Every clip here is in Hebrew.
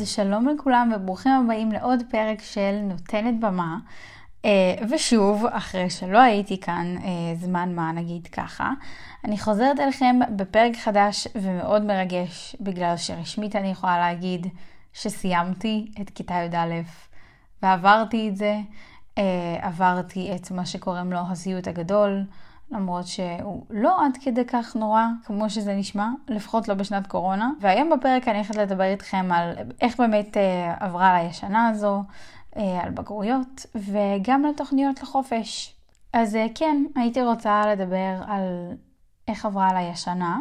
אז שלום לכולם וברוכים הבאים לעוד פרק של נותנת במה. אה, ושוב, אחרי שלא הייתי כאן אה, זמן מה נגיד ככה, אני חוזרת אליכם בפרק חדש ומאוד מרגש, בגלל שרשמית אני יכולה להגיד שסיימתי את כיתה י"א ועברתי את זה, אה, עברתי את מה שקוראים לו הסיוט הגדול, למרות שהוא לא עד כדי כך נורא כמו שזה נשמע, לפחות לא בשנת קורונה. והיום בפרק אני הולכת לדבר איתכם על איך באמת אה, עברה עליי השנה הזו, אה, על בגרויות, וגם על תוכניות לחופש. אז אה, כן, הייתי רוצה לדבר על איך עברה עליי השנה.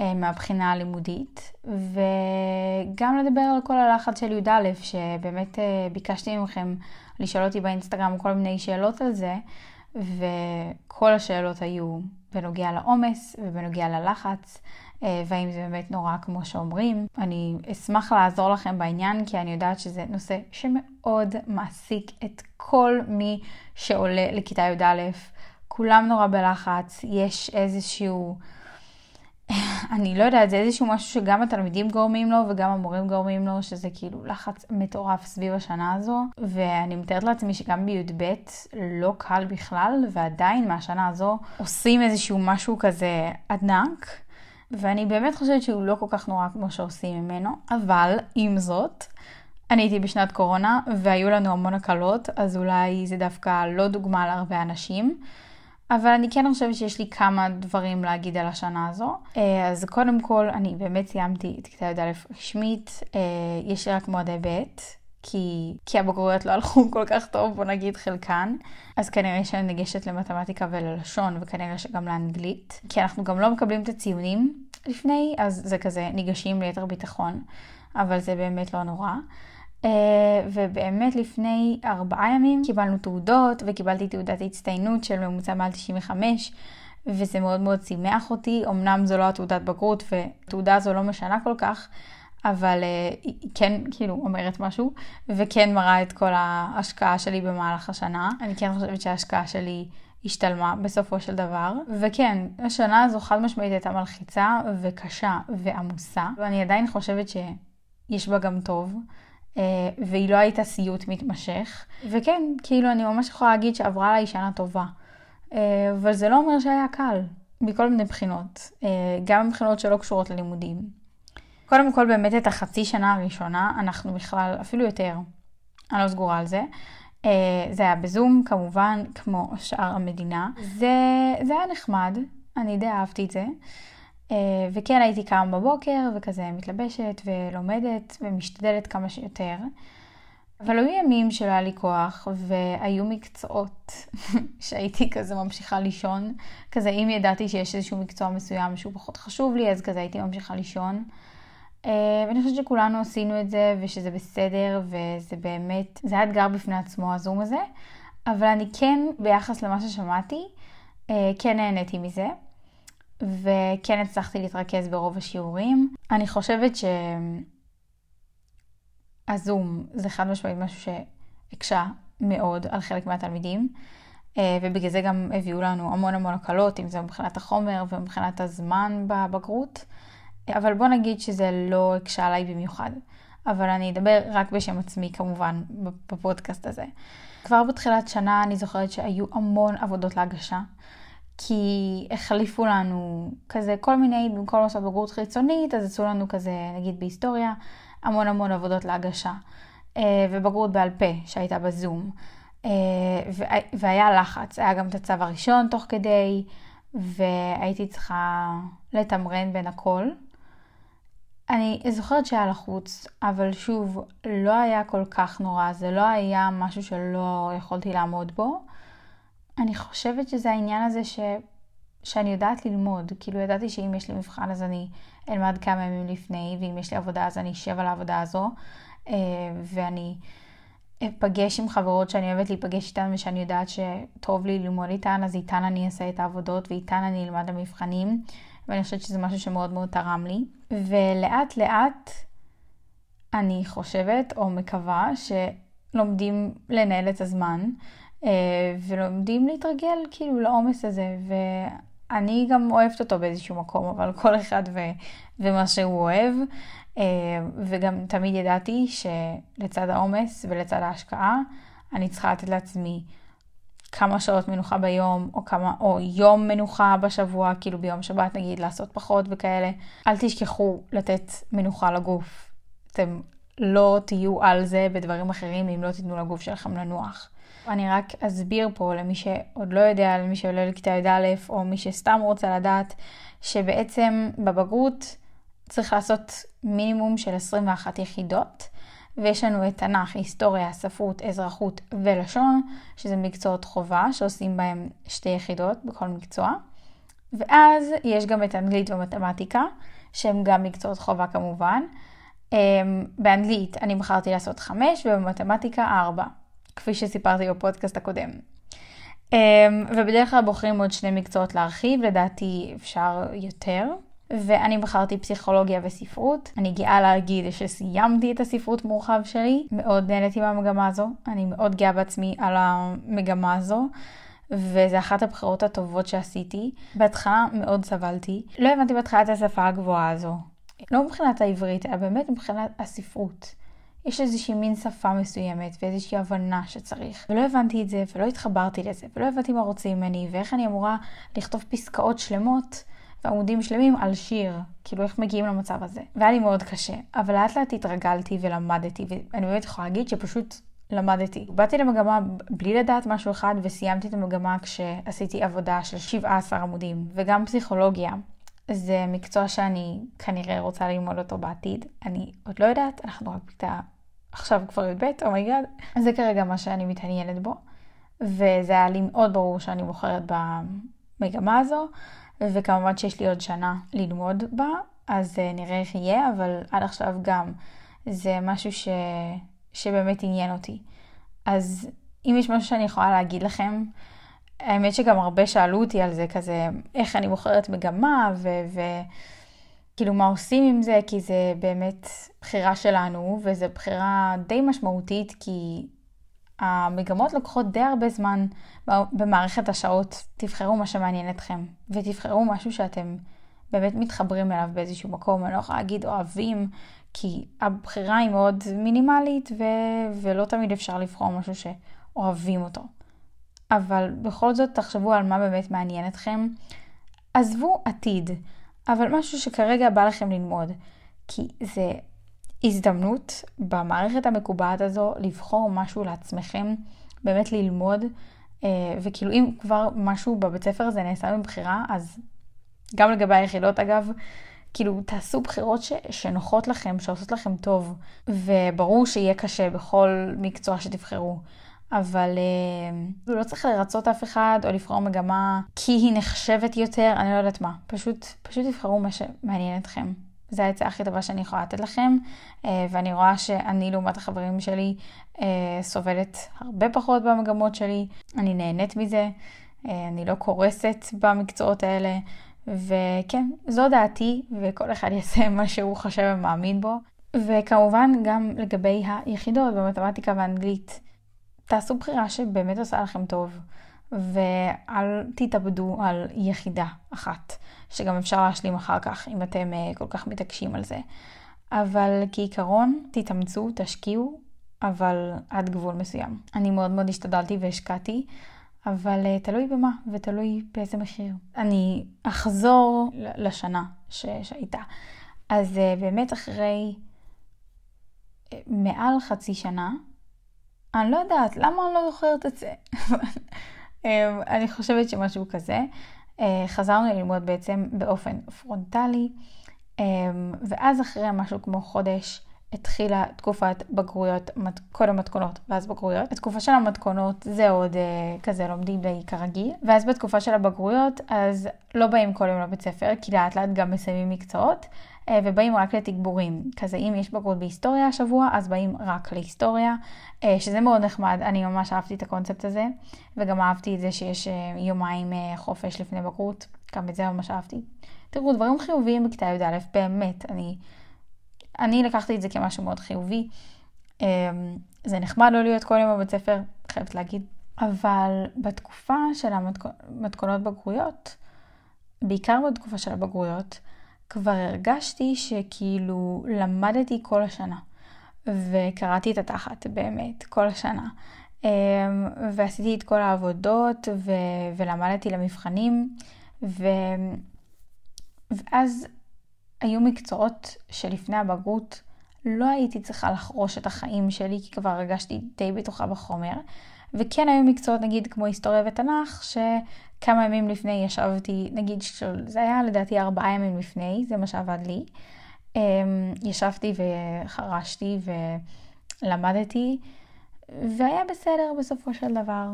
אה, מהבחינה הלימודית, וגם לדבר על כל הלחץ של י"א, שבאמת אה, ביקשתי מכם לשאול אותי באינסטגרם כל מיני שאלות על זה, וכל השאלות היו בנוגע לעומס ובנוגע ללחץ, אה, והאם זה באמת נורא כמו שאומרים. אני אשמח לעזור לכם בעניין, כי אני יודעת שזה נושא שמאוד מעסיק את כל מי שעולה לכיתה י"א. כולם נורא בלחץ, יש איזשהו... אני לא יודעת, זה איזשהו משהו שגם התלמידים גורמים לו וגם המורים גורמים לו, שזה כאילו לחץ מטורף סביב השנה הזו. ואני מתארת לעצמי שגם בי"ב לא קל בכלל, ועדיין מהשנה הזו עושים איזשהו משהו כזה ענק. ואני באמת חושבת שהוא לא כל כך נורא כמו שעושים ממנו, אבל עם זאת, אני הייתי בשנת קורונה והיו לנו המון הקלות, אז אולי זה דווקא לא דוגמה להרבה אנשים. אבל אני כן חושבת שיש לי כמה דברים להגיד על השנה הזו. אה, אז קודם כל, אני באמת סיימתי את כיתה י"א רשמית, אה, יש לי רק מועדי ב', כי, כי הבגרויות לא הלכו כל כך טוב, בוא נגיד חלקן. אז כנראה שאני ניגשת למתמטיקה וללשון, וכנראה שגם לאנגלית. כי אנחנו גם לא מקבלים את הציונים לפני, אז זה כזה, ניגשים ליתר ביטחון, אבל זה באמת לא נורא. Uh, ובאמת לפני ארבעה ימים קיבלנו תעודות וקיבלתי תעודת הצטיינות של ממוצע מעל 95 וזה מאוד מאוד שימח אותי. אמנם זו לא התעודת בגרות ותעודה הזו לא משנה כל כך, אבל uh, היא כן כאילו אומרת משהו וכן מראה את כל ההשקעה שלי במהלך השנה. אני כן חושבת שההשקעה שלי השתלמה בסופו של דבר. וכן, השנה הזו חד משמעית הייתה מלחיצה וקשה ועמוסה ואני עדיין חושבת שיש בה גם טוב. אה, והיא לא הייתה סיוט מתמשך. וכן, כאילו אני ממש יכולה להגיד שעברה עליי שנה טובה. אה, אבל זה לא אומר שהיה קל, מכל מיני בחינות. אה, גם מבחינות שלא קשורות ללימודים. קודם כל באמת את החצי שנה הראשונה, אנחנו בכלל, אפילו יותר, אני לא סגורה על זה. זה היה בזום כמובן, כמו שאר המדינה. זה, זה היה נחמד, אני די אהבתי את זה. אה, וכן הייתי קמה בבוקר וכזה מתלבשת ולומדת ומשתדלת כמה שיותר. אבל היו ימים שלא היה לי כוח, והיו מקצועות שהייתי כזה ממשיכה לישון. כזה, אם ידעתי שיש איזשהו מקצוע מסוים שהוא פחות חשוב לי, אז כזה הייתי ממשיכה לישון. אה, ואני חושבת שכולנו עשינו את זה, ושזה בסדר, וזה באמת, זה היה אתגר בפני עצמו, הזום הזה. אבל אני כן, ביחס למה ששמעתי, אה, כן נהניתי מזה. וכן הצלחתי להתרכז ברוב השיעורים. אני חושבת שהזום זה חד משמעית משהו שהקשה מאוד על חלק מהתלמידים, אה, ובגלל זה גם הביאו לנו המון המון הקלות, אם זה מבחינת החומר ומבחינת הזמן בבגרות, אבל בוא נגיד שזה לא הקשה עליי במיוחד. אבל אני אדבר רק בשם עצמי כמובן בפודקאסט הזה. כבר בתחילת שנה אני זוכרת שהיו המון עבודות להגשה. כי החליפו לנו כזה כל מיני, במקום לעשות בגרות חיצונית, אז עשו לנו כזה, נגיד בהיסטוריה, המון המון עבודות להגשה. אה, ובגרות בעל פה שהייתה בזום. אה, והיה לחץ, היה גם את הצו הראשון תוך כדי, והייתי צריכה לתמרן בין הכל. אני זוכרת שהיה לחוץ, אבל שוב, לא היה כל כך נורא, זה לא היה משהו שלא יכולתי לעמוד בו. אני חושבת שזה העניין הזה ש... שאני יודעת ללמוד. כאילו ידעתי שאם יש לי מבחן אז אני אלמד כמה ימים לפני, ואם יש לי עבודה אז אני אשב על העבודה הזו, אה, ואני אפגש עם חברות שאני אוהבת להיפגש איתן ושאני יודעת שטוב לי ללמוד איתן, אז איתן אני אעשה את העבודות ואיתן אני אלמד המבחנים, ואני חושבת שזה משהו שמאוד מאוד תרם לי. ולאט לאט אני חושבת או מקווה שלומדים לנהל את הזמן. אה, ולומדים להתרגל כאילו לעומס הזה. אני גם אוהבת אותו באיזשהו מקום, אבל כל אחד ו, ומה שהוא אוהב. אה, וגם תמיד ידעתי שלצד העומס ולצד ההשקעה, אני צריכה לתת לעצמי כמה שעות מנוחה ביום, או, כמה, או יום מנוחה בשבוע, כאילו ביום שבת נגיד, לעשות פחות וכאלה. אל תשכחו לתת מנוחה לגוף. אתם לא תהיו על זה בדברים אחרים אם לא תיתנו לגוף שלכם לנוח. אני רק אסביר פה למי שעוד לא יודע, למי שעולה לכיתה י"א, או מי שסתם רוצה לדעת, שבעצם בבגרות צריך לעשות מינימום של 21 יחידות. ויש לנו את תנ"ך, היסטוריה, ספרות, אזרחות ולשון, שזה מקצועות חובה שעושים בהם שתי יחידות בכל מקצוע. ואז יש גם את אנגלית ומתמטיקה, שהם גם מקצועות חובה כמובן. אמ, באנגלית אני בחרתי לעשות חמש ובמתמטיקה ארבע, כפי שסיפרתי בפודקאסט הקודם. אמ, ובדרך כלל בוחרים עוד שני מקצועות להרחיב, לדעתי אפשר יותר. ואני בחרתי פסיכולוגיה וספרות. אני גאה להגיד שסיימתי את הספרות מורחב שלי, מאוד נהניתי מהמגמה הזו, אני מאוד גאה בעצמי על המגמה הזו. וזה אחת הבחירות הטובות שעשיתי. בהתחלה מאוד סבלתי. לא הבנתי בהתחלה את השפה הגבוהה הזו. לא מבחינת העברית, אלא באמת מבחינת הספרות. יש איזושהי מין שפה מסוימת ואיזושהי הבנה שצריך. ולא הבנתי את זה, ולא התחברתי לזה, ולא הבנתי מה רוצים ממני, ואיך אני אמורה לכתוב פסקאות שלמות ועמודים שלמים על שיר, כאילו איך מגיעים למצב הזה. והיה לי מאוד קשה, אבל לאט לאט התרגלתי ולמדתי, ואני באמת יכולה להגיד שפשוט למדתי. באתי למגמה בלי לדעת משהו אחד וסיימתי את המגמה כשעשיתי עבודה של 17 עמודים, וגם פסיכולוגיה. זה מקצוע שאני כנראה רוצה ללמוד אותו בעתיד. אני עוד לא יודעת, אנחנו רק בכיתה עכשיו כבר י"ב, oh my god. Oh זה כרגע מה שאני מתעניינת בו, וזה היה לי מאוד ברור שאני בוחרת במגמה הזו. וכמובן שיש לי עוד שנה ללמוד בה, אז uh, נראה איך יהיה, אבל עד עכשיו גם זה משהו ש... שבאמת עניין אותי. אז אם יש משהו שאני יכולה להגיד לכם, האמת שגם הרבה שאלו אותי על זה, כזה, איך אני בוחרת מגמה, וכאילו ו... מה עושים עם זה, כי זה באמת בחירה שלנו, וזו בחירה די משמעותית, כי המגמות לוקחות די הרבה זמן במערכת השעות. תבחרו מה שמעניין אתכם, ותבחרו משהו שאתם באמת מתחברים אליו באיזשהו מקום. אני לא יכולה להגיד אוהבים, כי הבחירה היא מאוד מינימלית, ו- ולא תמיד אפשר לבחור משהו שאוהבים אותו. אבל בכל זאת תחשבו על מה באמת מעניין אתכם. עזבו עתיד, אבל משהו שכרגע בא לכם ללמוד. כי זה הזדמנות במערכת המקובעת הזו לבחור משהו לעצמכם, באמת ללמוד, אה, וכאילו אם כבר משהו בבית ספר הזה נעשה מבחירה, אז גם לגבי היחידות אגב, כאילו תעשו בחירות ש, שנוחות לכם, שעושות לכם טוב, וברור שיהיה קשה בכל מקצוע שתבחרו. אבל אה, לא צריך לרצות אף אחד או לבחור מגמה כי היא נחשבת יותר, אני לא יודעת מה. פשוט, פשוט תבחרו מה שמעניין אתכם. זו העצה הכי טובה שאני יכולה לתת לכם, אה, ואני רואה שאני לעומת החברים שלי אה, סובלת הרבה פחות במגמות שלי, אני נהנית מזה, אה, אני לא קורסת במקצועות האלה, וכן, זו דעתי, וכל אחד יעשה מה שהוא חושב ומאמין בו. וכמובן גם לגבי היחידות במתמטיקה ואנגלית, תעשו בחירה שבאמת עושה לכם טוב. ואל תתאבדו על יחידה אחת, שגם אפשר להשלים אחר כך, אם אתם uh, כל כך מתעקשים על זה. אבל כעיקרון, תתאמצו, תשקיעו, אבל עד גבול מסוים. אני מאוד מאוד השתדלתי והשקעתי, אבל uh, תלוי במה ותלוי באיזה מחיר. אני אחזור לשנה ש- שהייתה. אז uh, באמת אחרי מעל חצי שנה, אני לא יודעת, למה אני לא זוכרת את זה? אמ, אני חושבת שמשהו כזה. אה, חזרנו ללמוד בעצם באופן פרונטלי, אמ, ואז אחרי משהו כמו חודש התחילה תקופת בגרויות, קודם מתכונות ואז בגרויות. בתקופה של המתכונות זה עוד אה, כזה לומדים די כרגיל, ואז בתקופה של הבגרויות אז לא באים כל יום לבית ספר, כי לאט לאט גם מסיימים מקצועות, אה, ובאים רק לתגבורים. כזה אם יש בגרות בהיסטוריה השבוע, אז באים רק להיסטוריה, אה, שזה מאוד נחמד, אני ממש אהבתי את הקונספט הזה, וגם אהבתי את זה שיש אה, יומיים חופש לפני בגרות, גם את זה ממש אהבתי. תראו, דברים חיוביים בכיתה י"א, באמת, אני, אני לקחתי את זה כמשהו מאוד חיובי. זה נחמד לא להיות כל יום בבית ספר, חייבת להגיד, אבל בתקופה של המתכונות בגרויות, בעיקר בתקופה של הבגרויות, כבר הרגשתי שכאילו למדתי כל השנה. וקראתי את התחת, באמת, כל השנה. אמ, ועשיתי את כל העבודות, ו... ולמדתי למבחנים, ו... ואז היו מקצועות שלפני הבגרות לא הייתי צריכה לחרוש את החיים שלי, כי כבר הרגשתי די בטוחה בחומר. וכן היו מקצועות, נגיד, כמו היסטוריה ותנ"ך, שכמה ימים לפני ישבתי, נגיד, זה היה לדעתי ארבעה ימים לפני, זה מה שעבד לי. אמ, ישבתי וחרשתי ולמדתי, והיה בסדר בסופו של דבר.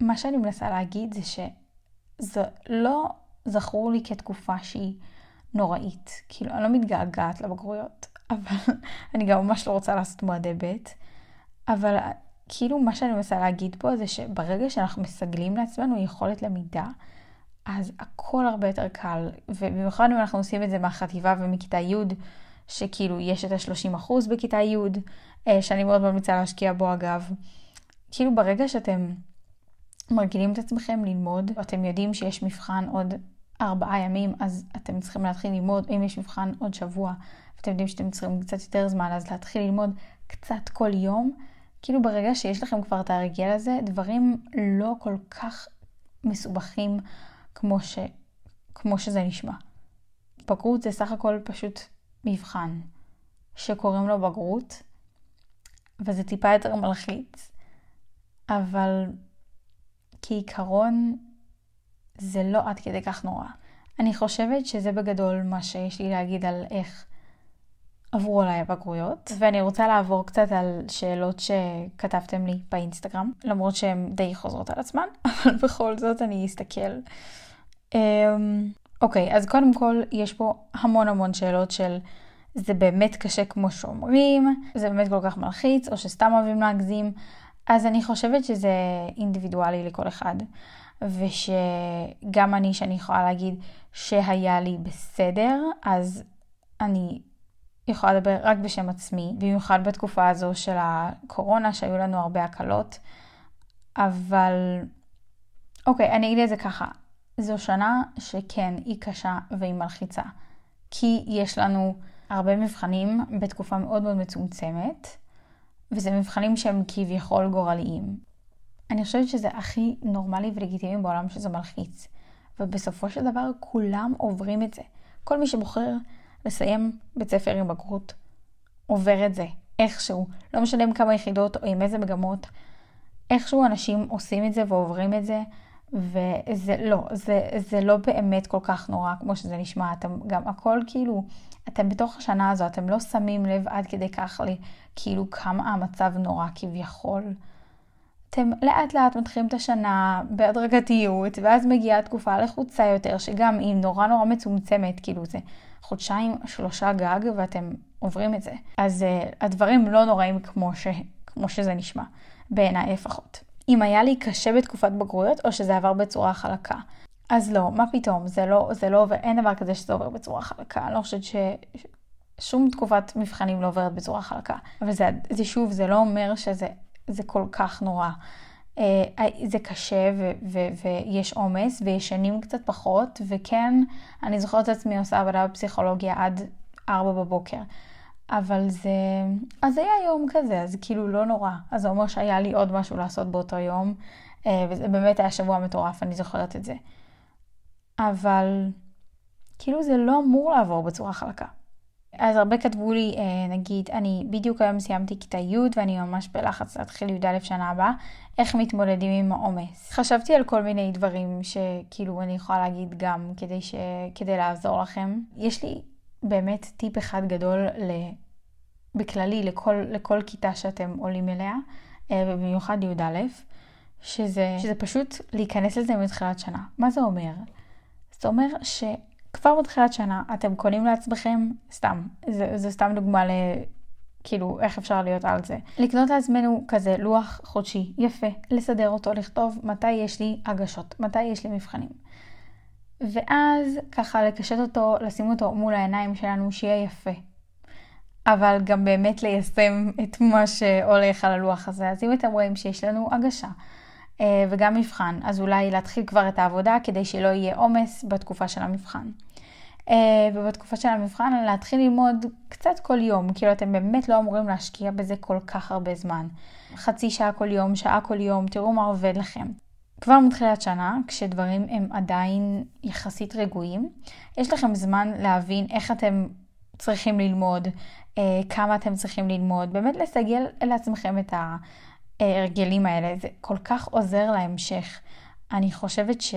מה שאני מנסה להגיד זה שזה לא זכור לי כתקופה שהיא נוראית. כאילו, אני לא מתגעגעת לבגרויות, אבל אני גם ממש לא רוצה לעשות מועדי ב', אבל כאילו מה שאני מנסה להגיד פה זה שברגע שאנחנו מסגלים לעצמנו יכולת למידה, אז הכל הרבה יותר קל, ובמיוחד אם אנחנו עושים את זה מהחטיבה ומכיתה י', שכאילו יש את ה-30% בכיתה י', אה, שאני מאוד ממליצה להשקיע בו אגב. כאילו ברגע שאתם מרגילים את עצמכם ללמוד, אתם יודעים שיש מבחן עוד ארבעה ימים, אז אתם צריכים להתחיל ללמוד, אם יש מבחן עוד שבוע, ואתם יודעים שאתם צריכים קצת יותר זמן, אז להתחיל ללמוד קצת כל יום. כאילו ברגע שיש לכם כבר את הרגל הזה, דברים לא כל כך מסובכים כמו, ש... כמו שזה נשמע. בגרות זה סך הכל פשוט מבחן שקוראים לו בגרות, וזה טיפה יותר מלחיץ, אבל כעיקרון זה לא עד כדי כך נורא. אני חושבת שזה בגדול מה שיש לי להגיד על איך עברו עליי הבגרויות, ואני רוצה לעבור קצת על שאלות שכתבתם לי באינסטגרם, למרות שהן די חוזרות על עצמן, אבל בכל זאת אני אסתכל. אמ, אוקיי, אז קודם כל יש פה המון המון שאלות של זה באמת קשה כמו שאומרים, זה באמת כל כך מלחיץ, או שסתם אוהבים להגזים, אז אני חושבת שזה אינדיבידואלי לכל אחד. ושגם אני, שאני יכולה להגיד שהיה לי בסדר, אז אני יכולה לדבר רק בשם עצמי, במיוחד בתקופה הזו של הקורונה, שהיו לנו הרבה הקלות. אבל, אוקיי, אני אגיד את זה ככה, זו שנה שכן, היא קשה והיא מלחיצה. כי יש לנו הרבה מבחנים בתקופה מאוד מאוד מצומצמת, וזה מבחנים שהם כביכול גורליים. אני חושבת שזה הכי נורמלי ולגיטימי בעולם שזה מלחיץ. ובסופו של דבר כולם עוברים את זה. כל מי שבוחר לסיים בית ספר עם בגרות עובר את זה, איכשהו. לא משנה עם כמה יחידות או עם איזה מגמות. איכשהו אנשים עושים את זה ועוברים את זה, וזה לא, זה, זה לא באמת כל כך נורא כמו שזה נשמע. אתם גם הכל כאילו, אתם בתוך השנה הזו, אתם לא שמים לב עד כדי כך לכאילו כמה המצב נורא כביכול. אתם לאט לאט מתחילים את השנה בהדרגתיות, ואז מגיעה תקופה לחוצה יותר, שגם היא נורא נורא מצומצמת, כאילו זה חודשיים, שלושה גג, ואתם עוברים את זה. אז uh, הדברים לא נוראים כמו, ש... כמו שזה נשמע, בעיניי לפחות. אם היה לי קשה בתקופת בגרויות, או שזה עבר בצורה חלקה. אז לא, מה פתאום, זה לא, זה לא עובר, אין דבר כזה שזה עובר בצורה חלקה. אני לא חושבת ש... שום תקופת מבחנים לא עוברת בצורה חלקה. אבל זה, זה שוב, זה לא אומר שזה זה כל כך נורא. אה, זה קשה ו- ו- ויש עומס וישנים קצת פחות, וכן, אני זוכרת את עצמי עושה עבודה בפסיכולוגיה עד ארבע בבוקר. אבל זה, אז היה יום כזה, אז כאילו לא נורא. אז זה אומר שהיה לי עוד משהו לעשות באותו יום, אה, וזה באמת היה שבוע מטורף, אני זוכרת את זה. אבל כאילו זה לא אמור לעבור בצורה חלקה. אז הרבה כתבו לי, אה, נגיד, אני בדיוק היום סיימתי כיתה י' ואני ממש בלחץ להתחיל י"א שנה הבאה, איך מתמודדים עם העומס. חשבתי על כל מיני דברים שכאילו אני יכולה להגיד גם כדי, ש... כדי לעזור לכם. יש לי באמת טיפ אחד גדול ל... בכללי לכל, לכל כיתה שאתם עולים אליה, אה, ובמיוחד י"א, שזה, שזה פשוט להיכנס לזה מתחילת שנה. מה זה אומר? זאת אומרת ש... כבר בתחילת שנה אתם קונים לעצמכם, סתם, זה, זה סתם דוגמה ל... כאילו, איך אפשר להיות על זה. לקנות לעצמנו כזה לוח חודשי, יפה, לסדר אותו, לכתוב מתי יש לי הגשות, מתי יש לי מבחנים. ואז ככה לקשט אותו, לשים אותו מול העיניים שלנו, שיהיה יפה. אבל גם באמת ליישם את מה שהולך על הלוח הזה. אז אם אתם רואים שיש לנו הגשה, וגם מבחן, אז אולי להתחיל כבר את העבודה כדי שלא יהיה עומס בתקופה של המבחן. ובתקופה של המבחן להתחיל ללמוד קצת כל יום, כאילו אתם באמת לא אמורים להשקיע בזה כל כך הרבה זמן. חצי שעה כל יום, שעה כל יום, תראו מה עובד לכם. כבר מתחילת שנה, כשדברים הם עדיין יחסית רגועים, יש לכם זמן להבין איך אתם צריכים ללמוד, אה, כמה אתם צריכים ללמוד, באמת לסגל לעצמכם את ההרגלים האלה, זה כל כך עוזר להמשך. אני חושבת ש,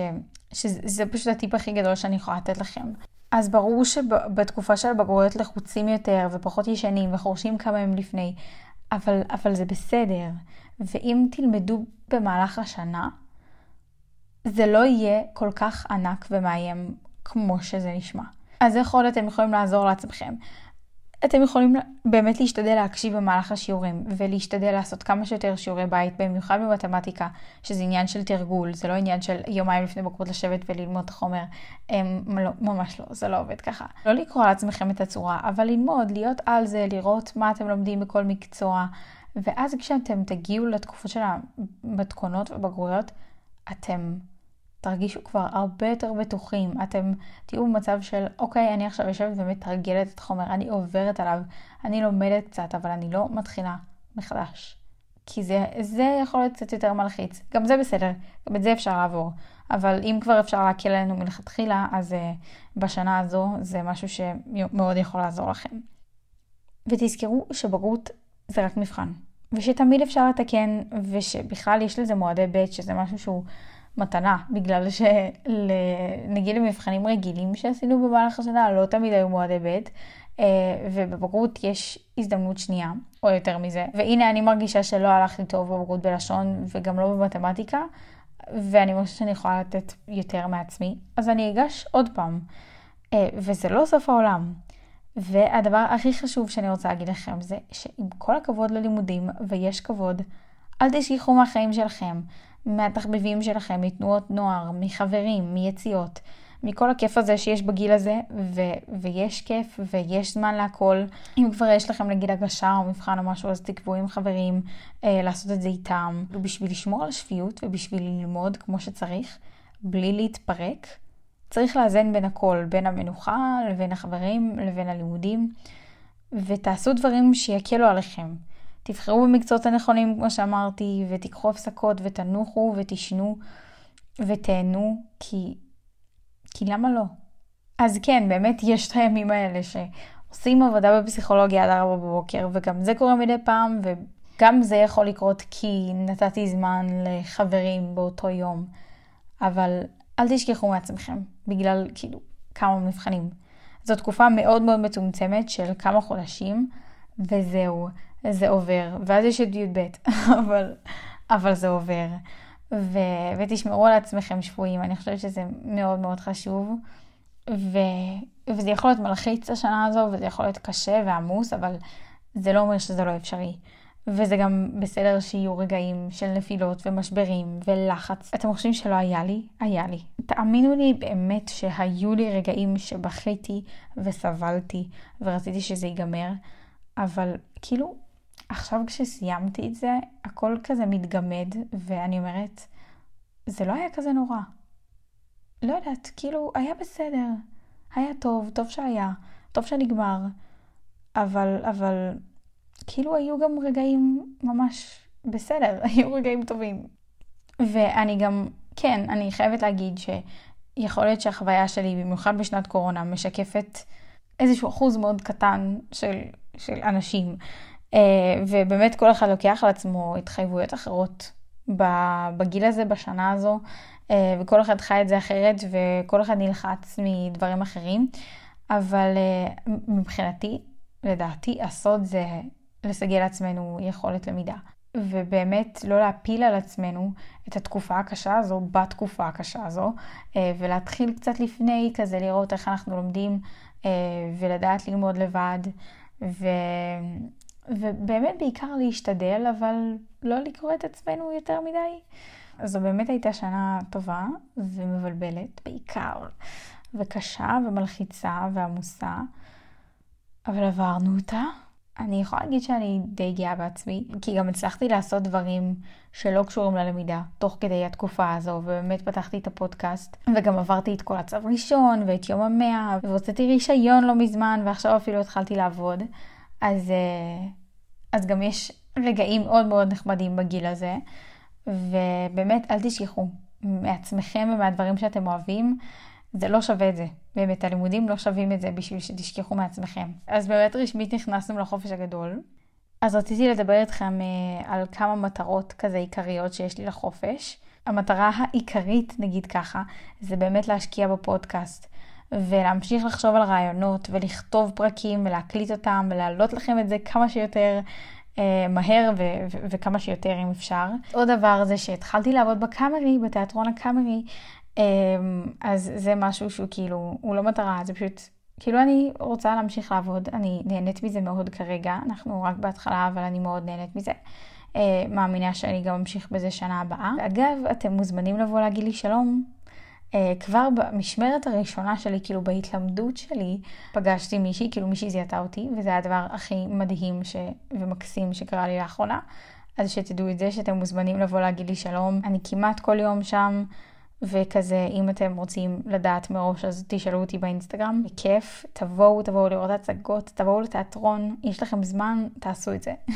שזה פשוט הטיפ הכי גדול שאני יכולה לתת לכם. אז ברור שבתקופה של הבגרויות לחוצים יותר ופחות ישנים וחורשים כמה ימים לפני, אבל, אבל זה בסדר. ואם תלמדו במהלך השנה, זה לא יהיה כל כך ענק ומאיים כמו שזה נשמע. אז איך עוד אתם יכולים לעזור לעצמכם? אתם יכולים באמת להשתדל להקשיב במהלך השיעורים ולהשתדל לעשות כמה שיותר שיעורי בית, במיוחד במתמטיקה, שזה עניין של תרגול, זה לא עניין של יומיים לפני בקרות לשבת וללמוד את החומר. הם, לא, ממש לא, זה לא עובד ככה. לא לקרוא לעצמכם את הצורה, אבל ללמוד, להיות על זה, לראות מה אתם לומדים בכל מקצוע, ואז כשאתם תגיעו לתקופות של המתכונות ובגרויות, אתם תרגישו כבר הרבה יותר בטוחים. אתם תהיו במצב של, אוקיי, אני עכשיו יושבת ומתרגלת את החומר, אני עוברת עליו, אני לומדת קצת, אבל אני לא מתחילה מחדש. כי זה, זה יכול להיות קצת יותר מלחיץ. גם זה בסדר, גם את זה אפשר לעבור. אבל אם כבר אפשר להקל עלינו מלכתחילה, אז uh, בשנה הזו זה משהו שמאוד יכול לעזור לכם. ותזכרו שבגרות זה רק מבחן. ושתמיד אפשר לתקן, ושבכלל יש לזה מועדי ב', שזה משהו שהוא מתנה, בגלל שנגיד למבחנים רגילים שעשינו במהלך השנה, לא תמיד היו מועדי ב', אה, ובבגרות יש הזדמנות שנייה, או יותר מזה. והנה אני מרגישה שלא הלך לי טוב בבגרות בלשון, וגם לא במתמטיקה, ואני מרגישה שאני יכולה לתת יותר מעצמי, אז אני אגש עוד פעם. אה, וזה לא סוף העולם. והדבר הכי חשוב שאני רוצה להגיד לכם זה שעם כל הכבוד ללימודים, ויש כבוד, אל תשכחו מהחיים שלכם. מהתחביבים שלכם, מתנועות נוער, מחברים, מיציאות, מכל הכיף הזה שיש בגיל הזה, ו- ויש כיף ויש זמן להכל. אם כבר יש לכם נגיד הגשה או מבחן או משהו, אז תקבעו עם חברים אה, לעשות את זה איתם. בשביל לשמור על השפיות ובשביל ללמוד כמו שצריך, בלי להתפרק, צריך לאזן בין הכל, בין המנוחה לבין החברים לבין הלימודים, ותעשו דברים שיקלו עליכם. תבחרו במקצועות הנכונים, כמו שאמרתי, ותיקחו הפסקות ותנוחו ותשנו ותהנו, כי, כי למה לא? אז כן, באמת יש את הימים האלה שעושים עבודה בפסיכולוגיה עד 4 בבוקר, וגם זה קורה מדי פעם, וגם זה יכול לקרות כי נתתי זמן לחברים באותו יום. אבל אל תשכחו מעצמכם, בגלל כאילו כמה מבחנים. זו תקופה מאוד מאוד מצומצמת של כמה חודשים, וזהו. זה עובר, ואז יש את י"ב, אבל, אבל זה עובר. ו, ותשמרו על עצמכם שבויים, אני חושבת שזה מאוד מאוד חשוב. ו, וזה יכול להיות מלחיץ השנה הזו, וזה יכול להיות קשה ועמוס, אבל זה לא אומר שזה לא אפשרי. וזה גם בסדר שיהיו רגעים של נפילות ומשברים ולחץ. אתם חושבים שלא היה לי? היה לי. תאמינו לי באמת שהיו לי רגעים שבכיתי וסבלתי ורציתי שזה ייגמר, אבל כאילו עכשיו כשסיימתי את זה, הכל כזה מתגמד, ואני אומרת, זה לא היה כזה נורא. לא יודעת, כאילו, היה בסדר. היה טוב, טוב שהיה, טוב שנגמר. אבל, אבל, כאילו היו גם רגעים ממש בסדר, היו רגעים טובים. ואני גם, כן, אני חייבת להגיד שיכול להיות שהחוויה שלי, במיוחד בשנת קורונה, משקפת איזשהו אחוז מאוד קטן של, של אנשים. אה, ובאמת כל אחד לוקח על עצמו התחייבויות אחרות בגיל הזה, בשנה הזו, אה, וכל אחד חי את זה אחרת, וכל אחד נלחץ מדברים אחרים. אבל אה, מבחינתי, לדעתי, הסוד זה לסגל לעצמנו יכולת למידה. ובאמת לא להפיל על עצמנו את התקופה הקשה הזו בתקופה הקשה הזו, ולהתחיל קצת לפני כזה לראות איך אנחנו לומדים ולדעת ללמוד לבד. ו... ובאמת בעיקר להשתדל, אבל לא לקרוא את עצמנו יותר מדי. אז זו באמת הייתה שנה טובה ומבלבלת בעיקר, וקשה ומלחיצה ועמוסה, אבל עברנו אותה, אני יכולה להגיד שאני די גאה בעצמי, כי גם הצלחתי לעשות דברים שלא קשורים ללמידה, תוך כדי התקופה הזו, ובאמת פתחתי את הפודקאסט, וגם עברתי את כל הצו ראשון, ואת יום המאה, והוצאתי רישיון לא מזמן, ועכשיו אפילו התחלתי לעבוד. אז, אה, אז גם יש רגעים מאוד מאוד נחמדים בגיל הזה, ובאמת אל תשכחו מעצמכם ומהדברים שאתם אוהבים. זה לא שווה את זה. באמת, הלימודים לא שווים את זה בשביל שתשכחו מעצמכם. אז באמת רשמית נכנסנו לחופש הגדול. אז רציתי לדבר איתכם אה, על כמה מטרות כזה עיקריות שיש לי לחופש. המטרה העיקרית, נגיד ככה, זה באמת להשקיע בפודקאסט. ולהמשיך לחשוב על רעיונות ולכתוב פרקים ולהקליט אותם ולהעלות לכם את זה כמה שיותר אה, מהר ו- ו- וכמה שיותר אם אפשר. עוד דבר זה שהתחלתי לעבוד בקאמרי, בתיאטרון הקאמרי, אמ, אז זה משהו שהוא כאילו, הוא לא מטרה, זה פשוט, כאילו אני רוצה להמשיך לעבוד, אני נהנית מזה מאוד כרגע, אנחנו רק בהתחלה, אבל אני מאוד נהנית מזה. אה, מאמינה שאני גם אמשיך בזה שנה הבאה. אגב, אתם מוזמנים לבוא להגיד לי שלום. אה, כבר במשמרת הראשונה שלי, כאילו בהתלמדות שלי, פגשתי מישהי, כאילו מישהי זיהתה אותי, וזה היה הדבר הכי מדהים ש... ומקסים שקרה לי לאחרונה. אז שתדעו את זה, שאתם מוזמנים לבוא להגיד לי שלום. אני כמעט כל יום שם. וכזה, אם אתם רוצים לדעת מראש, אז תשאלו אותי באינסטגרם. בכיף, תבואו, תבואו לראות הצגות, תבואו לתיאטרון, יש לכם זמן, תעשו את זה.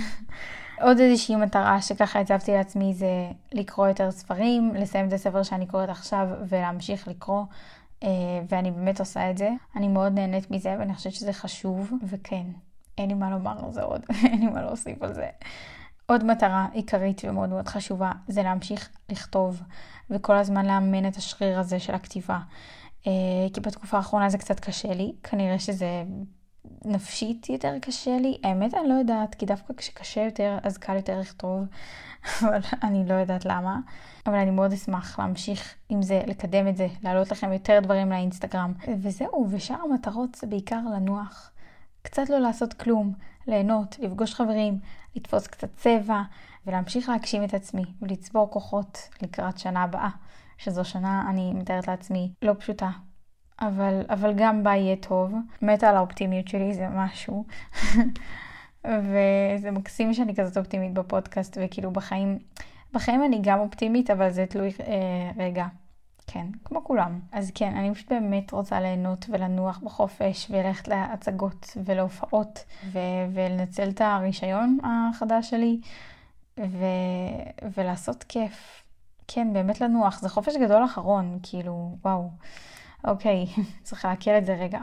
עוד איזושהי מטרה שככה הצבתי לעצמי זה לקרוא יותר ספרים, לסיים את הספר שאני קוראת עכשיו ולהמשיך לקרוא. אה, ואני באמת עושה את זה. אני מאוד נהנית מזה ואני חושבת שזה חשוב, וכן, אין לי מה לומר על זה עוד, אין לי מה להוסיף על זה. עוד מטרה עיקרית ומאוד מאוד חשובה זה להמשיך לכתוב וכל הזמן לאמן את השריר הזה של הכתיבה. אה, כי בתקופה האחרונה זה קצת קשה לי, כנראה שזה נפשית יותר קשה לי. האמת אני לא יודעת, כי דווקא כשקשה יותר אז קל יותר לכתוב, אבל אני לא יודעת למה. אבל אני מאוד אשמח להמשיך עם זה, לקדם את זה, להעלות לכם יותר דברים לאינסטגרם. וזהו, ושאר המטרות זה בעיקר לנוח. קצת לא לעשות כלום, ליהנות, לפגוש חברים, לתפוס קצת צבע ולהמשיך להגשים את עצמי ולצבור כוחות לקראת שנה הבאה, שזו שנה, אני מתארת לעצמי, לא פשוטה. אבל, אבל גם בה יהיה טוב. מתה על האופטימיות שלי, זה משהו. וזה מקסים שאני כזאת אופטימית בפודקאסט, וכאילו בחיים, בחיים אני גם אופטימית, אבל זה תלוי אה, רגע. כן, כמו כולם. אז כן, אני פשוט באמת רוצה ליהנות ולנוח בחופש וללכת להצגות ולהופעות ו- ולנצל את הרישיון החדש שלי ו- ולעשות כיף. כן, באמת לנוח. זה חופש גדול אחרון, כאילו, וואו. אוקיי, צריך להקל את זה רגע.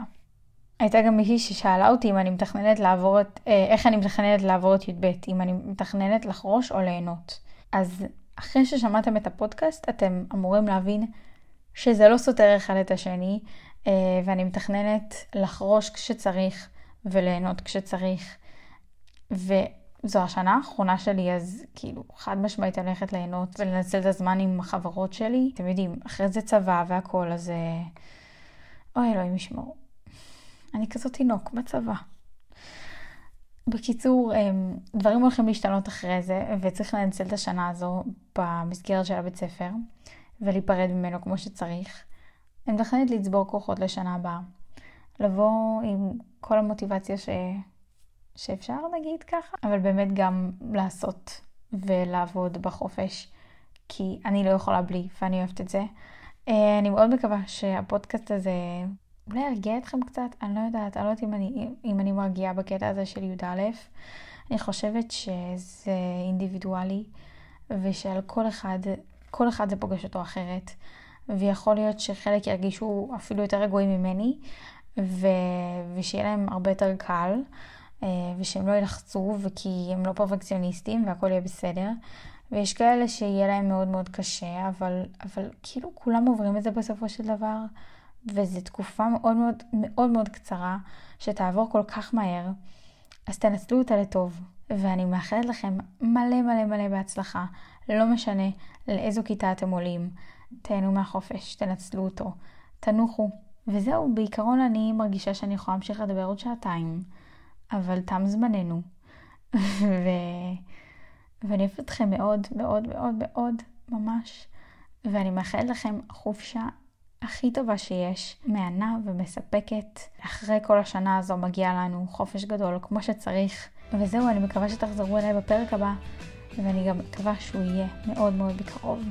הייתה גם מישהי ששאלה אותי אם אני מתכננת לעבור את, אה, איך אני מתכננת לעבור את י"ב, אם אני מתכננת לחרוש או ליהנות. אז אחרי ששמעתם את הפודקאסט, אתם אמורים להבין שזה לא סותר אחד את השני, אה, ואני מתכננת לחרוש כשצריך וליהנות כשצריך. וזו השנה האחרונה שלי, אז כאילו חד משמעית הולכת ליהנות ולנצל את הזמן עם החברות שלי. אתם יודעים, אחרי זה צבא והכל, אז אה, אוי אלוהים ישמור. אני כזאת תינוק בצבא. בקיצור, אה, דברים הולכים להשתנות אחרי זה, וצריך לנצל את השנה הזו במסגרת של הבית ספר. ולהיפרד ממנו כמו שצריך. אני מתכננת לצבור כוחות לשנה הבאה. לבוא עם כל המוטיבציה ש... שאפשר נגיד ככה, אבל באמת גם לעשות ולעבוד בחופש, כי אני לא יכולה בלי ואני אוהבת את זה. אה, אני מאוד מקווה שהפודקאסט הזה אולי ירגיע אתכם קצת, אני לא יודעת, אני לא יודעת אם אני, אם אני מרגיעה בקטע הזה של י"א. אני חושבת שזה אינדיבידואלי ושעל כל אחד כל אחד זה פוגש אותו אחרת, ויכול להיות שחלק ירגישו אפילו יותר רגועים ממני, ו... ושיהיה להם הרבה יותר קל, ושהם לא ילחצו, וכי הם לא פרפקציוניסטים והכל יהיה בסדר. ויש כאלה שיהיה להם מאוד מאוד קשה, אבל, אבל כאילו כולם עוברים את זה בסופו של דבר, וזו תקופה מאוד מאוד מאוד מאוד קצרה, שתעבור כל כך מהר, אז תנצלו אותה לטוב. ואני מאחלת לכם מלא מלא מלא בהצלחה. לא משנה לאיזו כיתה אתם עולים, תהנו מהחופש, תנצלו אותו, תנוחו. וזהו, בעיקרון אני מרגישה שאני יכולה להמשיך לדבר עוד שעתיים, אבל תם זמננו. ו... ואני אוהבת אתכם מאוד מאוד מאוד מאוד, ממש. ואני מאחלת לכם חופשה הכי טובה שיש, מהנה ומספקת. אחרי כל השנה הזו מגיע לנו חופש גדול כמו שצריך. וזהו, אני מקווה שתחזרו אליי בפרק הבא, ואני גם מקווה שהוא יהיה מאוד מאוד בקרוב.